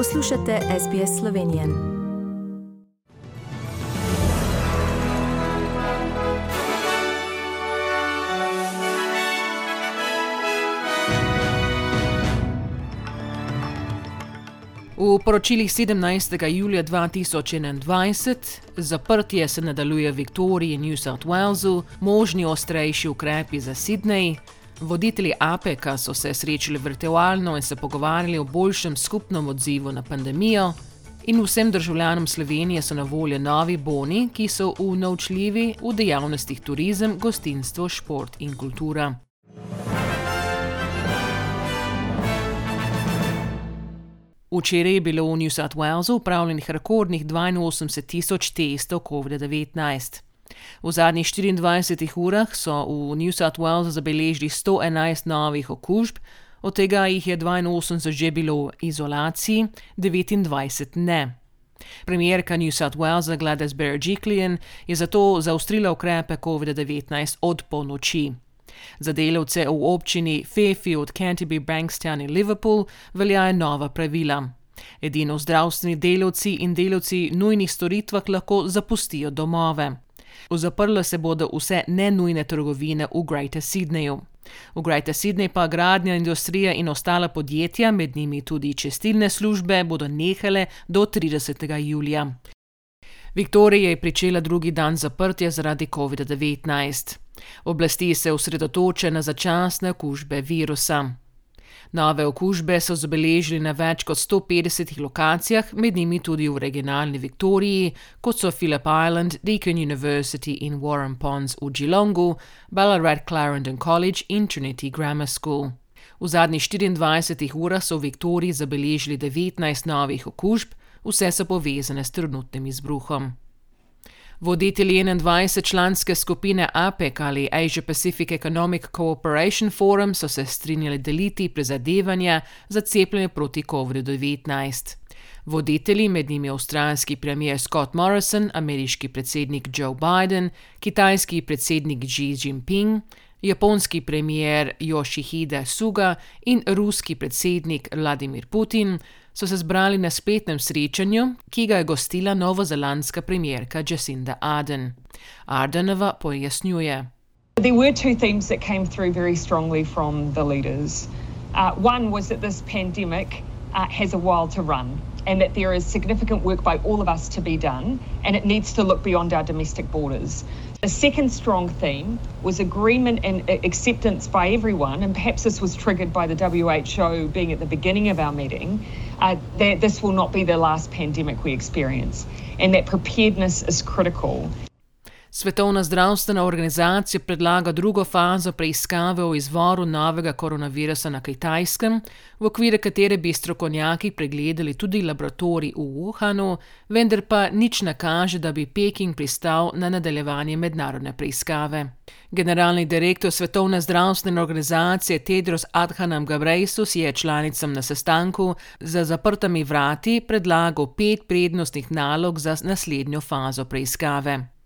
Poslušate SBS Slovenije. V poročilih 17. julija 2021 zaprtje se nadaljuje v Viktoriji in New South Walesu, možni ostrejši ukrepi za Sydney. Voditelji APEC-a so se srečali virtualno in se pogovarjali o boljšem skupnem odzivu na pandemijo. In vsem državljanom Slovenije so na voljo novi boni, ki so unovčljivi v dejavnostih turizem, gostinstvo, šport in kultura. Včeraj je bilo v New South Walesu upravljenih rekordnih 82 tisoč testov COVID-19. V zadnjih 24 urah so v New South Walesu zabeležili 111 novih okužb, od tega jih je 82 že bilo v izolaciji, 29 ne. Premijerka New South Walesa Gladys Berejiklian je zato zaostrila ukrepe COVID-19 od polnoči. Za delavce v občini Fairfield, Canterbury, Bankstown in Liverpool veljajo nova pravila. Edino zdravstveni delavci in delavci nujnih storitvah lahko zapustijo domove. Zaprle se bodo vse nenujne trgovine v Greater Sydneyju. V Greater Sydney pa gradnja industrija in ostala podjetja, med njimi tudi čestilne službe, bodo nehale do 30. julija. Viktorija je pričela drugi dan zaprtja zaradi COVID-19. Oblasti se osredotočajo na začasne okužbe virusa. Nove okužbe so zabeležili na več kot 150 lokacijah, med njimi tudi v regionalni Viktoriji, kot so Phillip Island, Deakin University in Warren Ponds v Geelongu, Ballarat Clarendon College in Trinity Grammar School. V zadnjih 24 urah so v Viktoriji zabeležili 19 novih okužb, vse so povezane s trenutnim izbruhom. Voditelji 21-članske skupine APEC ali Asia Pacific Economic Cooperation Forum so se strinjali deliti prizadevanja za cepljenje proti COVID-19. Voditelji, med njimi avstralski premier Scott Morrison, ameriški predsednik Joe Biden, kitajski predsednik Xi Jinping, japonski premier Yoshihide Suga in ruski predsednik Vladimir Putin so se zbrali na spletnem srečanju, ki ga je gostila novozelandska premijerka Jacinda Ardern. Ardernova pojasnjuje. There were two themes that came through very strongly from the leaders. Uh, one was that this pandemic uh, has a while to run and that there is significant work by all of us to be done and it needs to look beyond our domestic borders. The second strong theme was agreement and acceptance by everyone, and perhaps this was triggered by the WHO being at the beginning of our meeting, uh, that this will not be the last pandemic we experience, and that preparedness is critical. Svetovna zdravstvena organizacija predlaga drugo fazo preiskave o izvoru novega koronavirusa na Kitajskem, v okviru katere bi strokovnjaki pregledali tudi laboratorij v Wuhanu, vendar pa nič ne kaže, da bi Peking pristal na nadaljevanje mednarodne preiskave. Generalni direktor Svetovne zdravstvene organizacije Tedros Adhanom Ghebreyesus je članicam na sestanku za zaprtimi vrati predlagal pet prednostnih nalog za naslednjo fazo preiskave.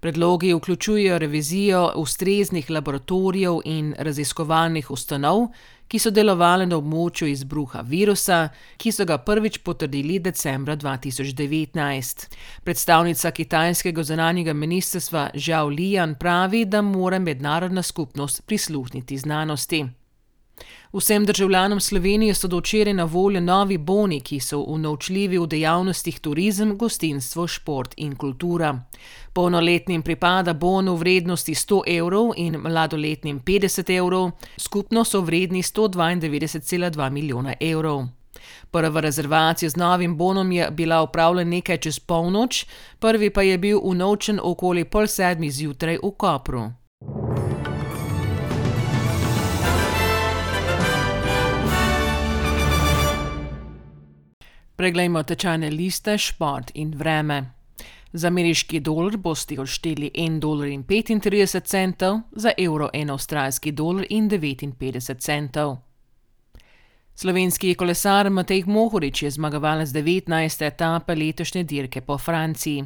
Predlogi vključujejo revizijo ustreznih laboratorijev in raziskovalnih ustanov, ki so delovali na območju izbruha virusa, ki so ga prvič potrdili decembra 2019. Predstavnica kitajskega zunanjega ministrstva Zhao Lijan pravi, da mora mednarodna skupnost prisluhniti znanosti. Vsem državljanom Slovenije so do včeraj na voljo novi boni, ki so unovčljivi v dejavnostih turizem, gostinstvo, šport in kultura. Polnoletnim pripada bon v vrednosti 100 evrov in mladoletnim 50 evrov, skupno so vredni 192,2 milijona evrov. Prva rezervacija z novim bonom je bila upravljena nekaj čez polnoč, prvi pa je bil unovčen okoli pol sedmih zjutraj v Kopru. Preglejmo tečajne liste, šport in vreme. Za ameriški dolar boste odšteli 1,35 centov, za evro 1 avstralski dolar in 59 centov. Slovenski kolesar Matej Mohorič je zmagovalec 19. etape letošnje dirke po Franciji.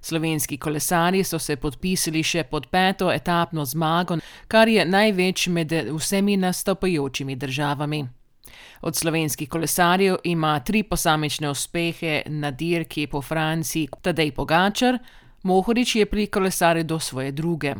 Slovenski kolesari so se podpisali še pod peto etapno zmago, kar je največ med vsemi nastopajočimi državami. Od slovenskih kolesarjev ima tri posamične uspehe na dirki po Franciji Tadej Pogačar, Mohorič je pri kolesarju do svoje druge.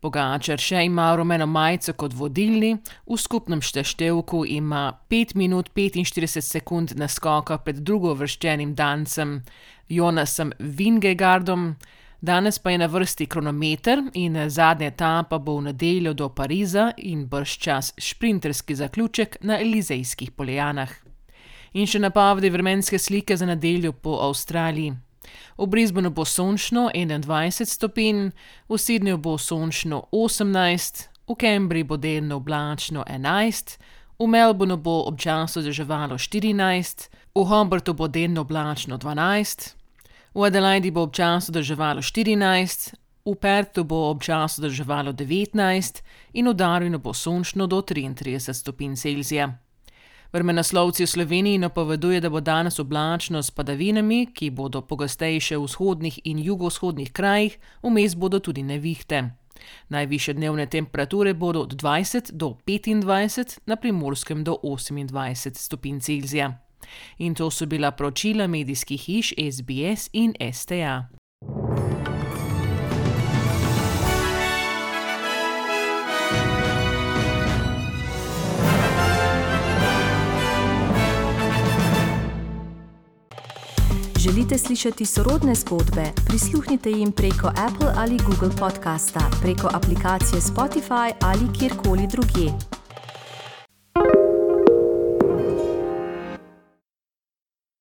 Pogačar še ima rumeno majico kot vodilni, v skupnem števku ima 5 minut 45 sekund naskoka pred drugo vrščenim dancem Jonasom Vingegardom, danes pa je na vrsti kronometer in zadnja etapa bo v nedeljo do Pariza in brž čas sprinterski zaključek na Elizejskih poljanah. In še napovedi vremenske slike za nedeljo po Avstraliji. V Brisbaneu bo sončno 21 stopinj, v Sydneyju bo sončno 18, v Cambridgeu bo delno oblačno 11, v Melbournu bo občasno deževalo 14, v Hobartu bo delno oblačno 12, v Adelaidi bo občasno deževalo 14, v Perthu bo občasno deževalo 19 in v Darwinu bo sončno do 33 stopinj Celzija. Vremenoslovci v Sloveniji napoveduje, da bo danes oblačno s padavinami, ki bodo pogostejše v vzhodnih in jugovzhodnih krajih, vmes bodo tudi nevihte. Najviše dnevne temperature bodo od 20 do 25, na primorskem do 28 stopinj Celzija. In to so bila poročila medijskih hiš SBS in STA. Želite slišati sorodne zgodbe? Prisluhnite jim preko Apple ali Google podcasta, preko aplikacije Spotify ali kjerkoli drugje.